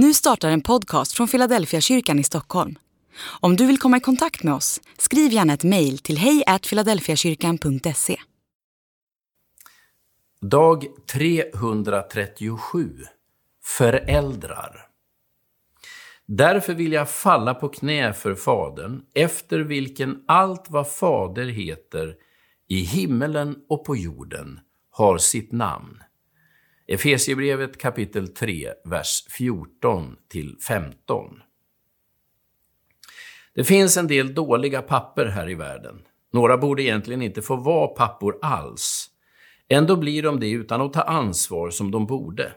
Nu startar en podcast från Philadelphia kyrkan i Stockholm. Om du vill komma i kontakt med oss, skriv gärna ett mejl till hejfiladelfiakyrkan.se. Dag 337 Föräldrar Därför vill jag falla på knä för Fadern, efter vilken allt vad Fader heter i himmelen och på jorden har sitt namn. Efesierbrevet kapitel 3, vers 14 till 15. Det finns en del dåliga papper här i världen. Några borde egentligen inte få vara pappor alls. Ändå blir de det utan att ta ansvar som de borde.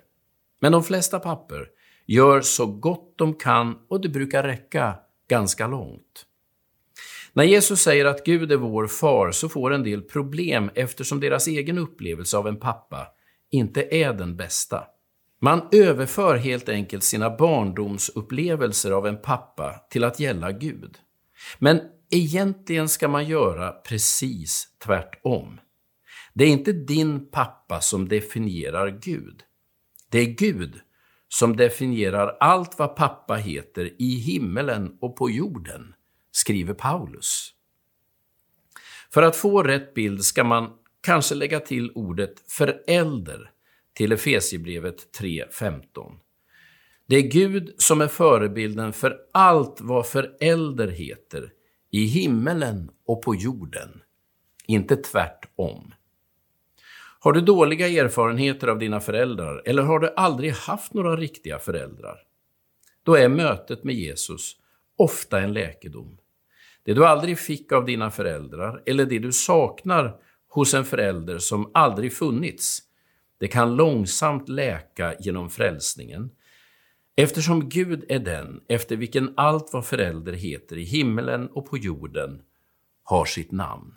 Men de flesta papper gör så gott de kan och det brukar räcka ganska långt. När Jesus säger att Gud är vår far så får en del problem eftersom deras egen upplevelse av en pappa inte är den bästa. Man överför helt enkelt sina barndomsupplevelser av en pappa till att gälla Gud. Men egentligen ska man göra precis tvärtom. Det är inte din pappa som definierar Gud. Det är Gud som definierar allt vad pappa heter i himmelen och på jorden, skriver Paulus. För att få rätt bild ska man kanske lägga till ordet förälder till Efesiebrevet 3.15. Det är Gud som är förebilden för allt vad förälder heter i himmelen och på jorden, inte tvärtom. Har du dåliga erfarenheter av dina föräldrar eller har du aldrig haft några riktiga föräldrar? Då är mötet med Jesus ofta en läkedom. Det du aldrig fick av dina föräldrar eller det du saknar hos en förälder som aldrig funnits, det kan långsamt läka genom frälsningen, eftersom Gud är den efter vilken allt vad förälder heter i himmelen och på jorden har sitt namn.